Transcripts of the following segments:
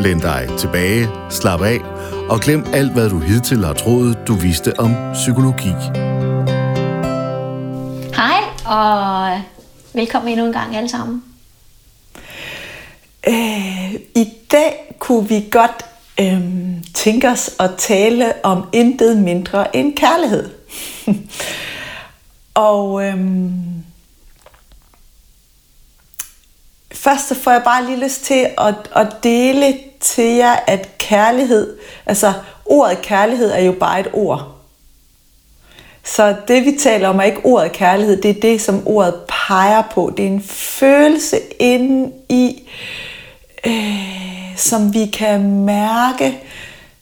Læn dig tilbage, slap af og glem alt, hvad du hidtil har troet, du vidste om psykologi. Hej, og velkommen endnu en gang alle sammen. Øh, I dag kunne vi godt øh, tænke os at tale om intet mindre end kærlighed. og øh, først så får jeg bare lige lyst til at, at dele til jer, at kærlighed, altså ordet kærlighed er jo bare et ord. Så det vi taler om er ikke ordet kærlighed, det er det, som ordet peger på. Det er en følelse inde i, øh, som vi kan mærke,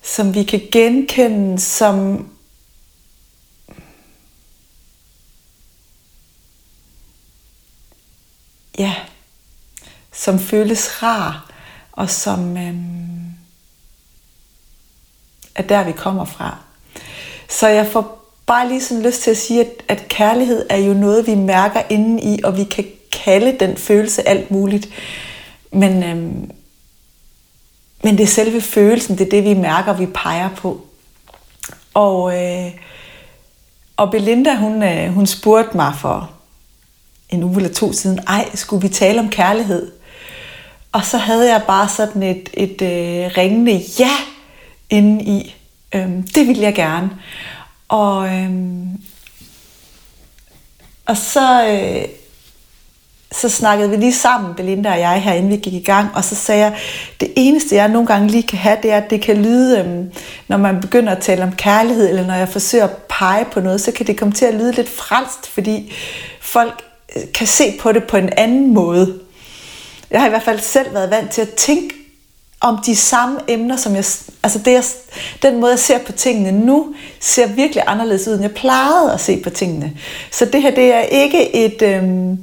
som vi kan genkende, som ja, som føles rar, og som øh, er der, vi kommer fra. Så jeg får bare lige sådan lyst til at sige, at, at kærlighed er jo noget, vi mærker inden i, og vi kan kalde den følelse alt muligt. Men, øh, men det er selve følelsen, det er det, vi mærker, vi peger på. Og, øh, og Belinda, hun, øh, hun spurgte mig for en uge eller to siden, ej, skulle vi tale om kærlighed? Og så havde jeg bare sådan et, et øh, ringende ja inde i. Øhm, det ville jeg gerne. Og, øhm, og så, øh, så snakkede vi lige sammen, Belinda og jeg, herinde vi gik i gang, og så sagde jeg, det eneste jeg nogle gange lige kan have, det er, at det kan lyde, øhm, når man begynder at tale om kærlighed, eller når jeg forsøger at pege på noget, så kan det komme til at lyde lidt fransk, fordi folk øh, kan se på det på en anden måde. Jeg har i hvert fald selv været vant til at tænke om de samme emner, som jeg, altså det, jeg, den måde, jeg ser på tingene nu, ser virkelig anderledes ud, end jeg plejede at se på tingene. Så det her, det er ikke et, øhm,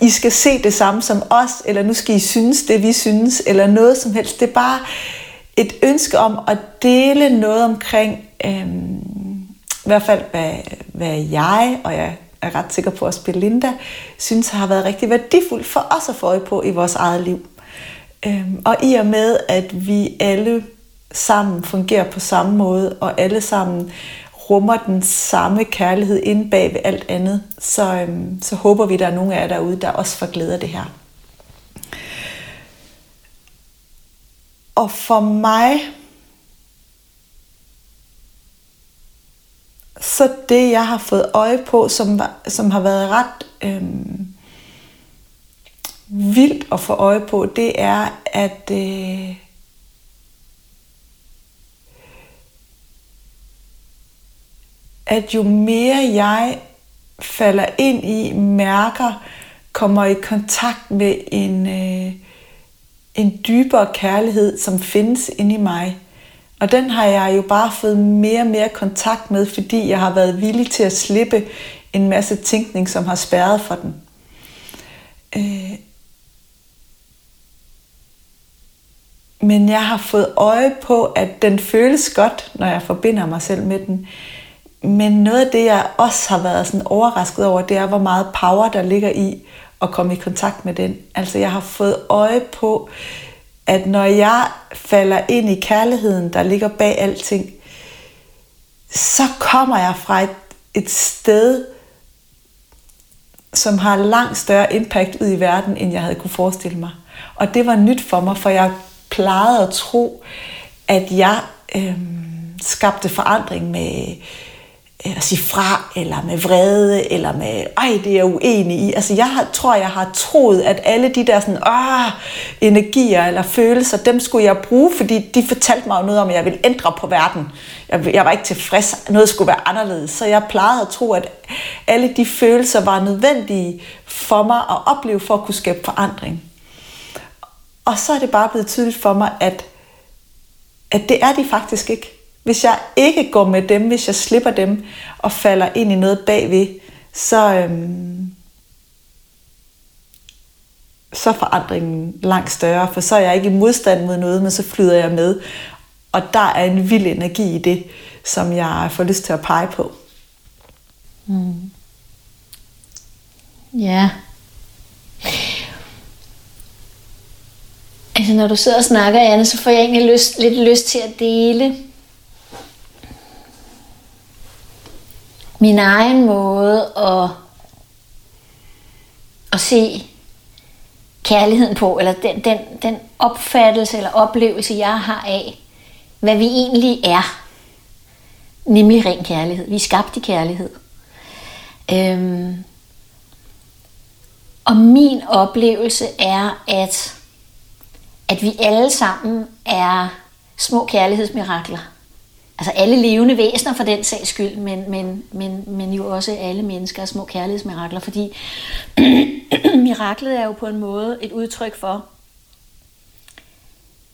I skal se det samme som os, eller nu skal I synes det, vi synes, eller noget som helst. Det er bare et ønske om at dele noget omkring, øhm, i hvert fald hvad, hvad jeg, og jeg er ret sikker på, at Belinda synes har været rigtig værdifuldt for os at få øje på i vores eget liv. Øhm, og i og med, at vi alle sammen fungerer på samme måde, og alle sammen rummer den samme kærlighed ind bag ved alt andet, så, øhm, så håber vi, at der er nogen af jer derude, der også får glæde af det her. Og for mig, så det, jeg har fået øje på, som, som har været ret øh, vildt at få øje på, det er, at øh, at jo mere jeg falder ind i, mærker, kommer i kontakt med en, øh, en dybere kærlighed, som findes inde i mig, og den har jeg jo bare fået mere og mere kontakt med, fordi jeg har været villig til at slippe en masse tænkning, som har spærret for den. Øh. Men jeg har fået øje på, at den føles godt, når jeg forbinder mig selv med den. Men noget af det, jeg også har været sådan overrasket over, det er, hvor meget power der ligger i at komme i kontakt med den. Altså jeg har fået øje på, at når jeg falder ind i kærligheden, der ligger bag alting, så kommer jeg fra et, et sted, som har langt større impact ud i verden, end jeg havde kunne forestille mig. Og det var nyt for mig, for jeg plejede at tro, at jeg øh, skabte forandring med Øh, Øh, at sige fra, eller med vrede, eller med, ej, det er jeg uenig i. Altså, jeg har, tror, jeg har troet, at alle de der sådan, ah, energier eller følelser, dem skulle jeg bruge, fordi de fortalte mig noget om, at jeg ville ændre på verden. Jeg, jeg var ikke tilfreds, noget skulle være anderledes. Så jeg plejede at tro, at alle de følelser var nødvendige for mig at opleve, for at kunne skabe forandring. Og så er det bare blevet tydeligt for mig, at, at det er de faktisk ikke. Hvis jeg ikke går med dem, hvis jeg slipper dem og falder ind i noget bagved, så, øhm, så er forandringen langt større, for så er jeg ikke i modstand mod noget, men så flyder jeg med. Og der er en vild energi i det, som jeg får lyst til at pege på. Mm. Ja. Altså når du sidder og snakker, Anne, så får jeg egentlig lyst, lidt lyst til at dele min egen måde at, at se kærligheden på, eller den, den, den opfattelse eller oplevelse, jeg har af, hvad vi egentlig er. Nemlig ren kærlighed. Vi er skabt i kærlighed. Øhm, og min oplevelse er, at, at vi alle sammen er små kærlighedsmirakler. Altså alle levende væsener for den sags skyld, men, men, men, men jo også alle mennesker små kærlighedsmirakler, fordi miraklet er jo på en måde et udtryk for,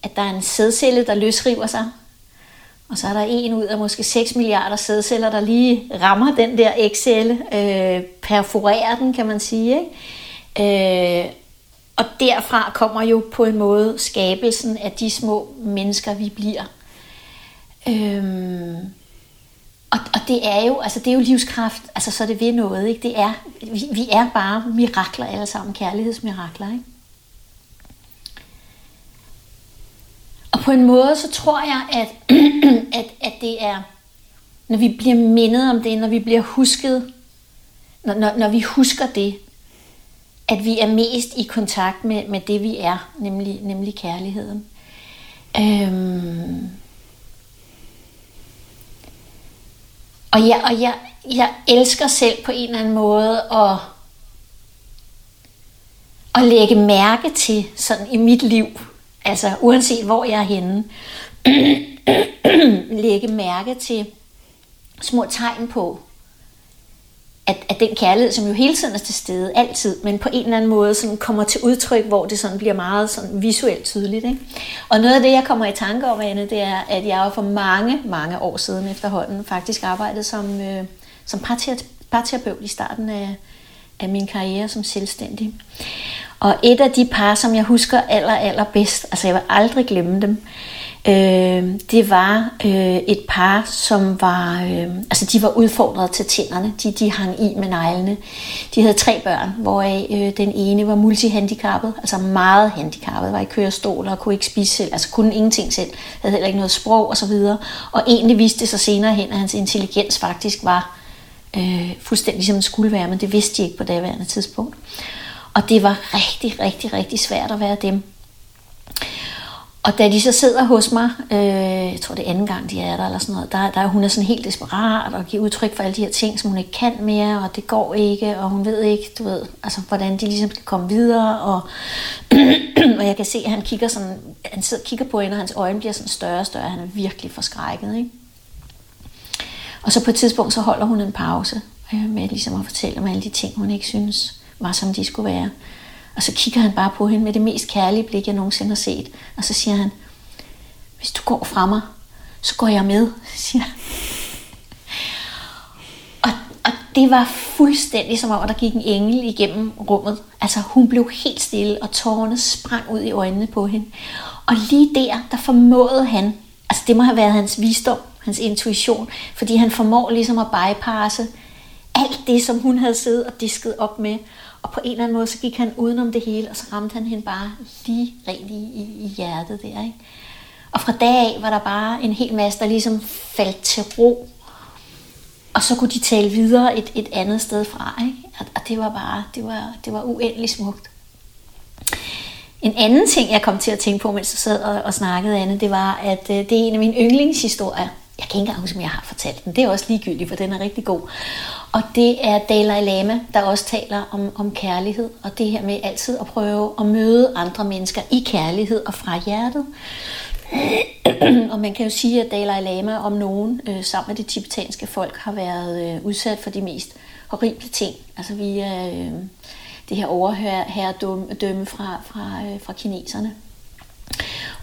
at der er en sædcelle, der løsriver sig, og så er der en ud af måske 6 milliarder sædceller, der lige rammer den der ægcelle, øh, perforerer den, kan man sige. Ikke? Øh, og derfra kommer jo på en måde skabelsen af de små mennesker, vi bliver. Øhm, og, og det er jo, altså det er jo livskraft, altså så er det ved noget, ikke? Det er, vi, vi er bare mirakler alle sammen, kærlighedsmirakler, ikke? Og på en måde, så tror jeg, at, at, at det er, når vi bliver mindet om det, når vi bliver husket, når, når, når vi husker det, at vi er mest i kontakt med, med det, vi er, nemlig, nemlig kærligheden. Øhm, Og jeg, og jeg, jeg elsker selv på en eller anden måde at, at lægge mærke til sådan i mit liv, altså uanset hvor jeg er henne, lægge mærke til små tegn på, at, at den kærlighed, som jo hele tiden er til stede, altid, men på en eller anden måde sådan kommer til udtryk, hvor det sådan bliver meget sådan visuelt tydeligt. Ikke? Og noget af det, jeg kommer i tanke om, Anne, det er, at jeg for mange, mange år siden efterhånden faktisk arbejdede som, øh, som parterapeut i starten af, af min karriere som selvstændig. Og et af de par, som jeg husker aller, aller bedst, altså jeg vil aldrig glemme dem, Øh, øh, det var øh, et par, som var, øh, altså de var udfordret til tænderne. De, de hang i med neglene. De havde tre børn, hvoraf øh, den ene var multihandicappet, altså meget handicappet, var i kørestol og kunne ikke spise selv, altså kunne ingenting selv, havde heller ikke noget sprog osv. Og, og egentlig viste det sig senere hen, at hans intelligens faktisk var øh, fuldstændig som den skulle være, men det vidste de ikke på daværende tidspunkt. Og det var rigtig, rigtig, rigtig svært at være dem. Og da de så sidder hos mig, øh, jeg tror det er anden gang, de er der, eller sådan noget, der, der er hun er sådan helt desperat og giver udtryk for alle de her ting, som hun ikke kan mere, og det går ikke, og hun ved ikke, du ved, altså, hvordan de ligesom skal komme videre, og, og jeg kan se, at han kigger sådan, han sidder og kigger på hende, og hans øjne bliver sådan større og større, han er virkelig forskrækket, ikke? Og så på et tidspunkt, så holder hun en pause, øh, med ligesom at fortælle om alle de ting, hun ikke synes var, som de skulle være. Og så kigger han bare på hende med det mest kærlige blik, jeg nogensinde har set. Og så siger han, hvis du går fra mig, så går jeg med, siger han. Og, og det var fuldstændig som om, at der gik en engel igennem rummet. Altså hun blev helt stille, og tårerne sprang ud i øjnene på hende. Og lige der, der formåede han, altså det må have været hans visdom, hans intuition, fordi han formår ligesom at bypasse alt det, som hun havde siddet og disket op med. Og på en eller anden måde, så gik han udenom det hele, og så ramte han hende bare lige rent i, i, i hjertet der. Ikke? Og fra dag af var der bare en hel masse, der ligesom faldt til ro. Og så kunne de tale videre et, et andet sted fra. Ikke? Og, og det var bare, det var, det var uendelig smukt. En anden ting, jeg kom til at tænke på, mens jeg sad og, og snakkede, Anne, det var, at øh, det er en af mine yndlingshistorier. Jeg kan ikke engang huske, om jeg har fortalt den. Det er også ligegyldigt, for den er rigtig god. Og det er Dalai Lama, der også taler om, om kærlighed, og det her med altid at prøve at møde andre mennesker i kærlighed og fra hjertet. og man kan jo sige, at Dalai Lama om nogen, øh, sammen med det tibetanske folk, har været øh, udsat for de mest horrible ting. Altså vi øh, det her overherredømme fra, fra, øh, fra kineserne.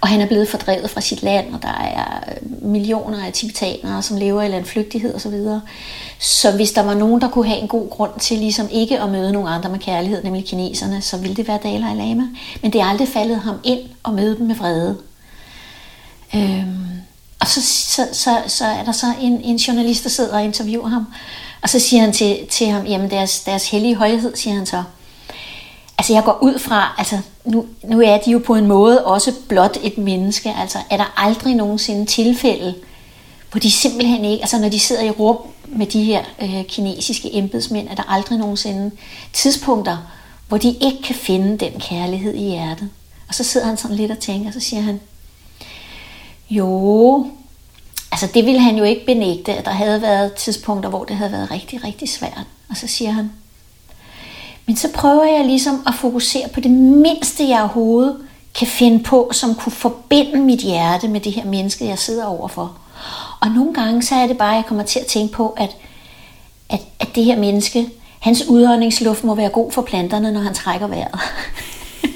Og han er blevet fordrevet fra sit land, og der er øh, millioner af tibetanere, som lever i landflygtighed osv. Så, videre. så hvis der var nogen, der kunne have en god grund til ligesom ikke at møde nogen andre med kærlighed, nemlig kineserne, så ville det være Dalai Lama. Men det er aldrig faldet ham ind at møde dem med vrede. Øhm, og så, så, så, så er der så en, en journalist, der sidder og interviewer ham, og så siger han til, til ham, jamen deres, deres hellige højhed, siger han så, altså jeg går ud fra, altså nu, nu er de jo på en måde også blot et menneske, altså er der aldrig nogensinde tilfælde, hvor de simpelthen ikke, altså når de sidder i rum med de her øh, kinesiske embedsmænd, er der aldrig nogensinde tidspunkter, hvor de ikke kan finde den kærlighed i hjertet. Og så sidder han sådan lidt og tænker, og så siger han, jo, altså det ville han jo ikke benægte, at der havde været tidspunkter, hvor det havde været rigtig, rigtig svært. Og så siger han, men så prøver jeg ligesom at fokusere på det mindste, jeg overhovedet kan finde på, som kunne forbinde mit hjerte med det her menneske, jeg sidder overfor. Og nogle gange så er det bare, at jeg kommer til at tænke på, at, at, at det her menneske, hans udåndingsluft må være god for planterne, når han trækker vejret.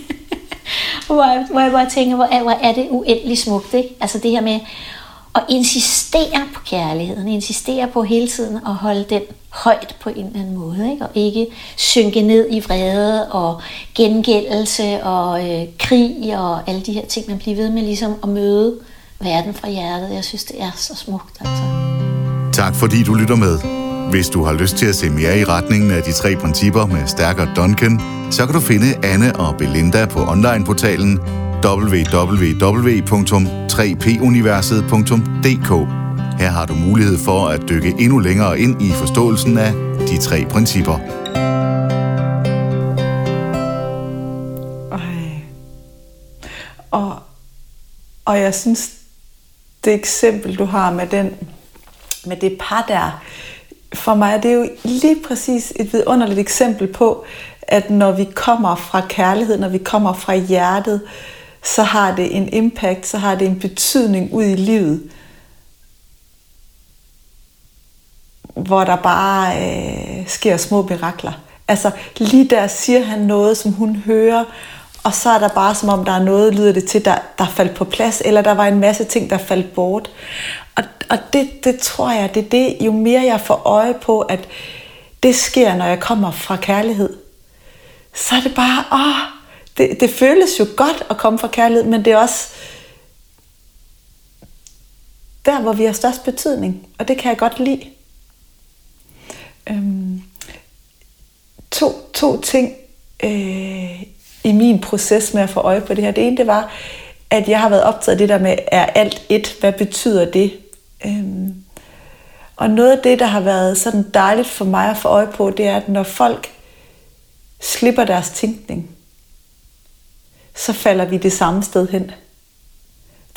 hvor, jeg, hvor jeg bare tænker, hvor er, hvor er det uendelig smukt. Ikke? Altså det her med at insistere på kærligheden, insistere på hele tiden at holde den højt på en eller anden måde, ikke? og ikke synke ned i vrede og gengældelse og øh, krig og alle de her ting, man bliver ved med ligesom at møde verden fra hjertet. Jeg synes, det er så smukt. Altså. Tak fordi du lytter med. Hvis du har lyst til at se mere i retningen af de tre principper med stærkere Duncan, så kan du finde Anne og Belinda på onlineportalen www.3puniverset.dk. Her har du mulighed for at dykke endnu længere ind i forståelsen af de tre principper. Og, og jeg synes, det eksempel, du har med, den, med det par der, for mig er det jo lige præcis et vidunderligt eksempel på, at når vi kommer fra kærlighed, når vi kommer fra hjertet, så har det en impact, så har det en betydning ud i livet, hvor der bare øh, sker små mirakler. Altså lige der siger han noget, som hun hører, og så er der bare som om, der er noget, lyder det til, der, der faldt på plads, eller der var en masse ting, der faldt bort. Og, og det, det tror jeg, det er det, jo mere jeg får øje på, at det sker, når jeg kommer fra kærlighed, så er det bare, åh, det, det føles jo godt at komme fra kærlighed, men det er også der, hvor vi har størst betydning, og det kan jeg godt lide. Øhm, to, to ting øh, i min proces med at få øje på det her. Det ene, det var, at jeg har været optaget af det der med, er alt et? Hvad betyder det? Øhm, og noget af det, der har været sådan dejligt for mig at få øje på, det er, at når folk slipper deres tænkning, så falder vi det samme sted hen.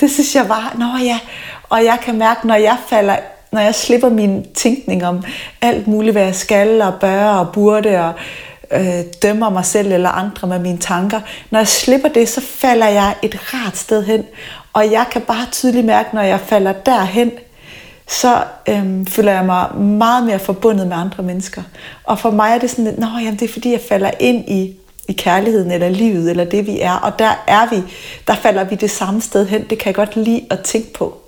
Det synes jeg var, nå ja, og jeg kan mærke, når jeg falder, når jeg slipper min tænkning om alt muligt, hvad jeg skal og bør og burde og øh, dømmer mig selv eller andre med mine tanker. Når jeg slipper det, så falder jeg et rart sted hen. Og jeg kan bare tydeligt mærke, når jeg falder derhen, så øhm, føler jeg mig meget mere forbundet med andre mennesker. Og for mig er det sådan, at jamen, det er fordi, jeg falder ind i, i kærligheden eller livet, eller det vi er. Og der er vi, der falder vi det samme sted hen. Det kan jeg godt lide at tænke på.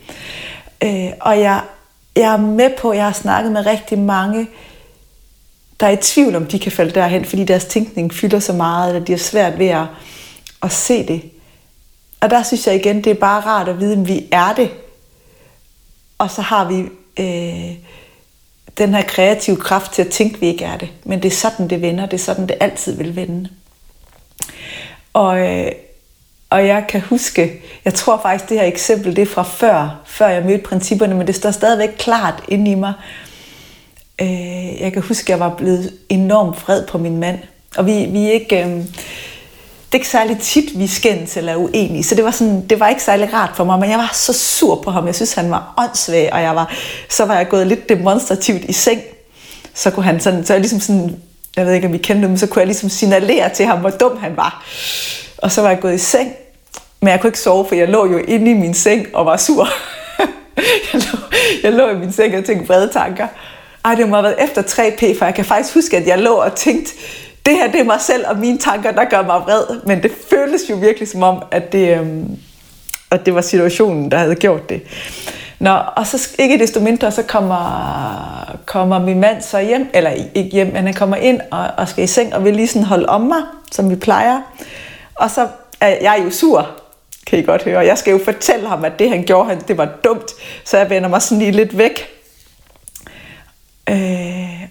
Øh, og jeg, jeg er med på, jeg har snakket med rigtig mange, der er i tvivl om, de kan falde derhen, fordi deres tænkning fylder så meget, eller de har svært ved at, at se det. Og der synes jeg igen, det er bare rart at vide, at vi er det. Og så har vi øh, den her kreative kraft til at tænke, at vi ikke er det. Men det er sådan, det vender. Det er sådan, det altid vil vende. Og, øh, og jeg kan huske, jeg tror faktisk, det her eksempel, det er fra før, før jeg mødte principperne, men det står stadigvæk klart inde i mig. Øh, jeg kan huske, jeg var blevet enormt vred på min mand. Og vi, vi er ikke... Øh, det er ikke særlig tit, vi skændes eller er uenige, så det var, sådan, det var ikke særlig rart for mig, men jeg var så sur på ham. Jeg synes, han var åndssvag, og jeg var, så var jeg gået lidt demonstrativt i seng. Så kunne han sådan, så jeg ligesom sådan, jeg ved ikke, om vi kendte dem, så kunne jeg ligesom signalere til ham, hvor dum han var. Og så var jeg gået i seng, men jeg kunne ikke sove, for jeg lå jo inde i min seng og var sur. jeg, lå, jeg lå i min seng og tænkte vrede tanker. Ej, det må have været efter 3P, for jeg kan faktisk huske, at jeg lå og tænkte, det her det er mig selv og mine tanker, der gør mig vred. Men det føles jo virkelig som om, at det, øhm, og det var situationen, der havde gjort det. Nå, og så ikke desto mindre, så kommer, kommer min mand så hjem, eller ikke hjem, men han kommer ind og, og skal i seng og vil lige sådan holde om mig, som vi plejer. Og så er jeg jo sur, kan I godt høre. Jeg skal jo fortælle ham, at det han gjorde, han, det var dumt, så jeg vender mig sådan lige lidt væk. Øh,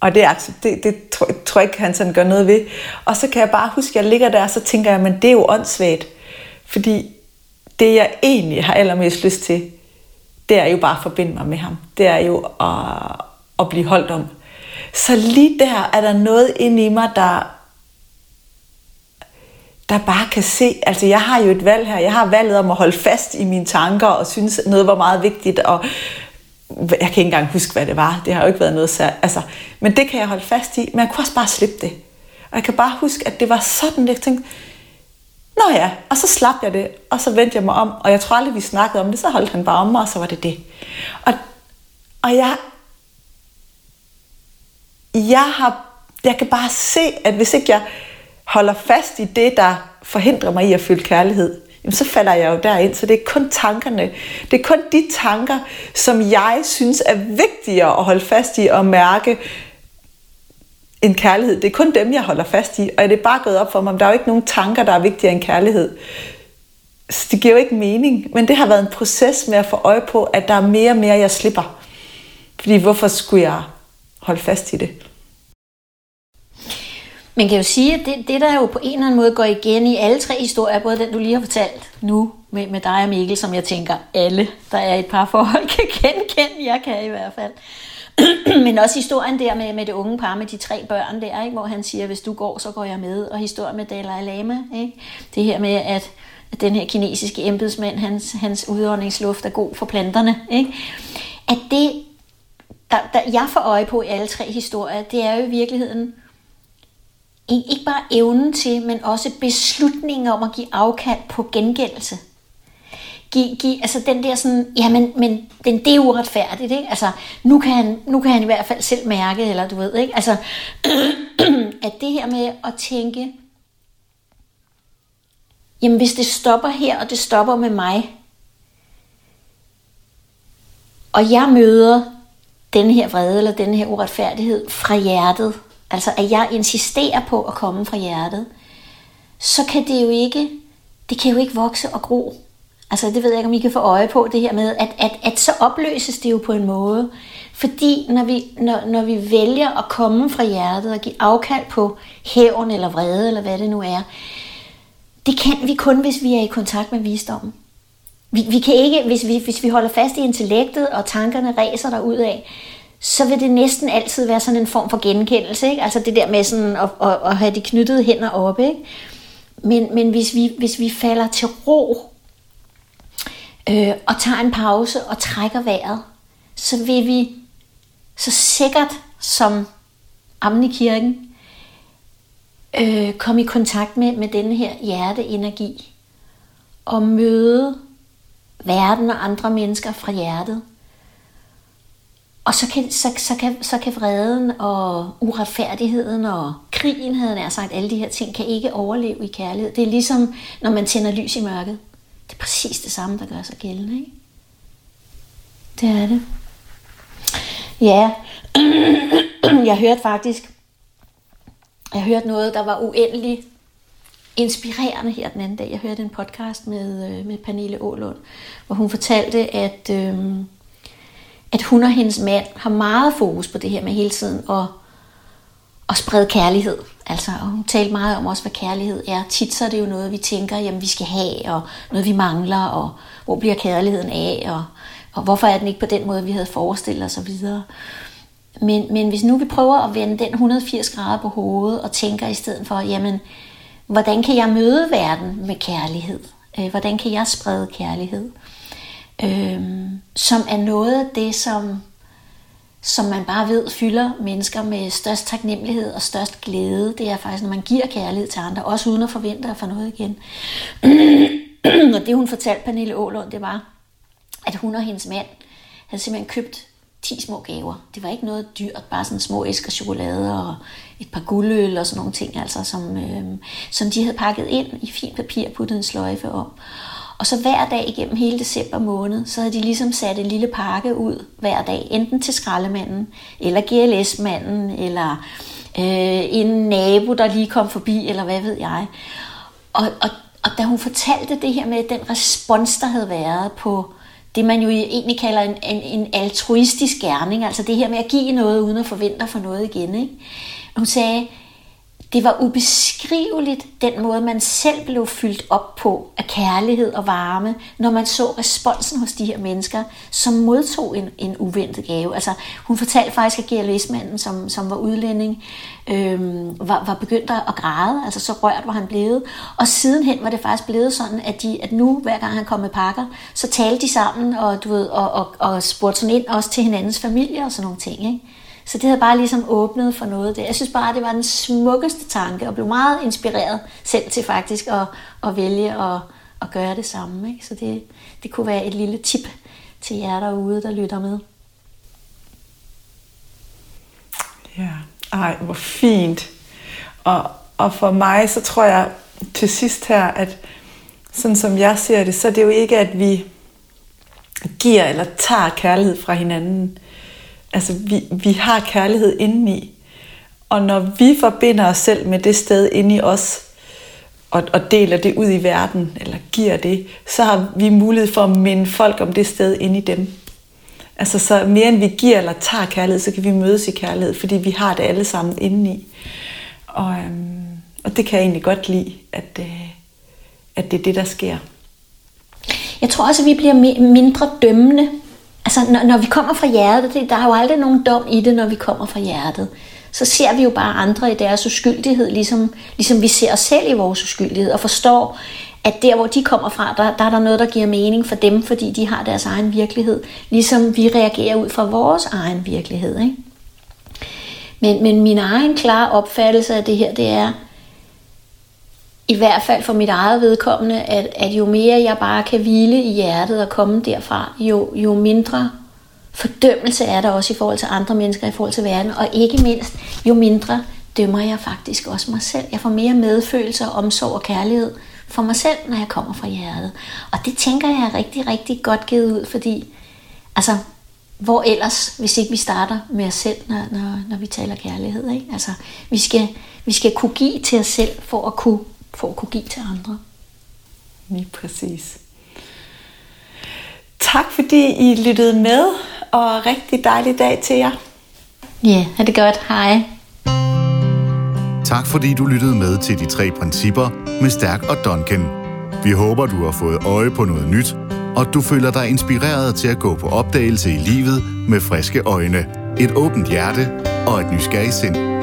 og det, er, altså, det, det tror, tror jeg ikke, han sådan gør noget ved. Og så kan jeg bare huske, at jeg ligger der, og så tænker jeg, men det er jo åndssvagt. Fordi det, jeg egentlig har allermest lyst til, det er jo bare at forbinde mig med ham. Det er jo at, at blive holdt om. Så lige der er der noget inde i mig, der, der bare kan se, altså jeg har jo et valg her, jeg har valget om at holde fast i mine tanker og synes noget var meget vigtigt, og jeg kan ikke engang huske, hvad det var, det har jo ikke været noget særligt, altså, men det kan jeg holde fast i, men jeg kunne også bare slippe det. Og jeg kan bare huske, at det var sådan, jeg tænkte, Nå ja, og så slap jeg det, og så vendte jeg mig om, og jeg tror aldrig, vi snakkede om det, så holdt han bare om mig, og så var det det. Og, og jeg, jeg, har, jeg kan bare se, at hvis ikke jeg holder fast i det, der forhindrer mig i at føle kærlighed, jamen så falder jeg jo derind. Så det er kun tankerne. Det er kun de tanker, som jeg synes er vigtigere at holde fast i og mærke, en kærlighed. Det er kun dem, jeg holder fast i. Og det er bare gået op for mig, der er jo ikke nogen tanker, der er vigtigere end kærlighed. Så det giver jo ikke mening. Men det har været en proces med at få øje på, at der er mere og mere, jeg slipper. Fordi hvorfor skulle jeg holde fast i det? Man kan jo sige, at det, det, der jo på en eller anden måde går igen i alle tre historier, både den, du lige har fortalt nu med, med dig og Mikkel, som jeg tænker, alle, der er et par forhold, kan genkende. Jeg kan i hvert fald. Men også historien der med, med det unge par med de tre børn der, ikke? hvor han siger, hvis du går, så går jeg med. Og historien med Dalai Lama. Ikke? Det her med, at, at den her kinesiske embedsmand, hans, hans udåndingsluft er god for planterne. Ikke? At det, der, der jeg får øje på i alle tre historier, det er jo i virkeligheden ikke bare evnen til, men også beslutningen om at give afkald på gengældelse Giv, giv, altså den der sådan, jamen, men den, det er uretfærdigt, ikke? Altså, nu kan, han, nu kan han i hvert fald selv mærke, eller du ved, ikke? Altså, at det her med at tænke, jamen hvis det stopper her, og det stopper med mig, og jeg møder den her vrede, eller den her uretfærdighed fra hjertet, altså at jeg insisterer på at komme fra hjertet, så kan det jo ikke, det kan jo ikke vokse og gro. Altså det ved jeg ikke, om I kan få øje på det her med, at, at, at så opløses det jo på en måde. Fordi når vi, når, når vi vælger at komme fra hjertet og give afkald på hævn eller vrede eller hvad det nu er, det kan vi kun, hvis vi er i kontakt med visdommen. Vi, vi kan ikke, hvis vi, hvis vi holder fast i intellektet, og tankerne ræser der ud af, så vil det næsten altid være sådan en form for genkendelse. Ikke? Altså det der med sådan at, at, at have de knyttede hænder oppe. Ikke? Men, men hvis, vi, hvis vi falder til ro øh, og tager en pause og trækker vejret, så vil vi så sikkert som ammen i kirken øh, komme i kontakt med, med denne her hjerteenergi og møde verden og andre mennesker fra hjertet. Og så kan, så, så, kan, så kan vreden og uretfærdigheden og krigen, havde jeg sagt, alle de her ting, kan ikke overleve i kærlighed. Det er ligesom, når man tænder lys i mørket. Det er præcis det samme, der gør sig gældende, ikke? Det er det. Ja, jeg hørte faktisk, jeg hørte noget, der var uendelig inspirerende her den anden dag. Jeg hørte en podcast med, øh, med Pernille Ålund, hvor hun fortalte, at, øh, at hun og hendes mand har meget fokus på det her med hele tiden at at sprede kærlighed. Altså, og hun talte meget om også, hvad kærlighed er. Tit så er det jo noget, vi tænker, jamen vi skal have, og noget vi mangler, og hvor bliver kærligheden af, og, og hvorfor er den ikke på den måde, vi havde forestillet os, og videre. Men, men hvis nu vi prøver at vende den 180 grader på hovedet, og tænker i stedet for, jamen, hvordan kan jeg møde verden med kærlighed? Øh, hvordan kan jeg sprede kærlighed? Øhm, som er noget af det, som som man bare ved fylder mennesker med størst taknemmelighed og størst glæde. Det er faktisk, når man giver kærlighed til andre, også uden at forvente at få noget igen. og det hun fortalte Pernille Ålund, det var, at hun og hendes mand havde simpelthen købt 10 små gaver. Det var ikke noget dyrt, bare sådan små æsker chokolade og et par guldøl og sådan nogle ting, altså, som, øh, som de havde pakket ind i fint papir og puttet en sløjfe om. Og så hver dag igennem hele december måned, så havde de ligesom sat en lille pakke ud hver dag, enten til skraldemanden, eller GLS-manden, eller øh, en nabo, der lige kom forbi, eller hvad ved jeg. Og, og, og da hun fortalte det her med den respons, der havde været på det, man jo egentlig kalder en, en, en altruistisk gerning, altså det her med at give noget, uden at forvente for noget igen. Ikke? Hun sagde, det var ubeskriveligt den måde, man selv blev fyldt op på af kærlighed og varme, når man så responsen hos de her mennesker, som modtog en, en uventet gave. Altså, hun fortalte faktisk, at GLS-manden, som, som var udlænding, øhm, var, var begyndt at græde, altså så rørt var han blevet. Og sidenhen var det faktisk blevet sådan, at, de, at nu, hver gang han kom med pakker, så talte de sammen og, du ved, og, og, og spurgte sådan ind også til hinandens familie og sådan nogle ting. Ikke? Så det havde bare ligesom åbnet for noget der. Jeg synes bare, det var den smukkeste tanke, og blev meget inspireret selv til faktisk at, at vælge at, at gøre det samme. Ikke? Så det, det kunne være et lille tip til jer derude, der lytter med. Ja, ej, hvor fint. Og, og for mig, så tror jeg til sidst her, at sådan som jeg ser det, så er det jo ikke, at vi giver eller tager kærlighed fra hinanden. Altså, vi, vi har kærlighed indeni. Og når vi forbinder os selv med det sted inde i os, og, og deler det ud i verden, eller giver det, så har vi mulighed for at minde folk om det sted inde i dem. Altså, så mere end vi giver eller tager kærlighed, så kan vi mødes i kærlighed, fordi vi har det alle sammen indeni. Og, øhm, og det kan jeg egentlig godt lide, at, øh, at det er det, der sker. Jeg tror også, at vi bliver mindre dømmende altså når, når vi kommer fra hjertet, det, der er jo aldrig nogen dom i det, når vi kommer fra hjertet. Så ser vi jo bare andre i deres uskyldighed, ligesom, ligesom vi ser os selv i vores uskyldighed, og forstår, at der, hvor de kommer fra, der, der er der noget, der giver mening for dem, fordi de har deres egen virkelighed, ligesom vi reagerer ud fra vores egen virkelighed. Ikke? Men, men min egen klare opfattelse af det her, det er, i hvert fald for mit eget vedkommende, at, at jo mere jeg bare kan hvile i hjertet og komme derfra, jo, jo mindre fordømmelse er der også i forhold til andre mennesker, i forhold til verden, og ikke mindst, jo mindre dømmer jeg faktisk også mig selv. Jeg får mere medfølelse, omsorg og kærlighed for mig selv, når jeg kommer fra hjertet. Og det tænker jeg er rigtig, rigtig godt givet ud, fordi altså, hvor ellers, hvis ikke vi starter med os selv, når, når, når vi taler kærlighed. Ikke? Altså, vi, skal, vi skal kunne give til os selv, for at kunne for at kunne give til andre. Lige præcis. Tak fordi I lyttede med, og rigtig dejlig dag til jer. Ja, yeah, ha' det godt. Hej. Tak fordi du lyttede med til de tre principper med Stærk og Duncan. Vi håber, du har fået øje på noget nyt, og du føler dig inspireret til at gå på opdagelse i livet med friske øjne, et åbent hjerte og et nysgerrigt sind.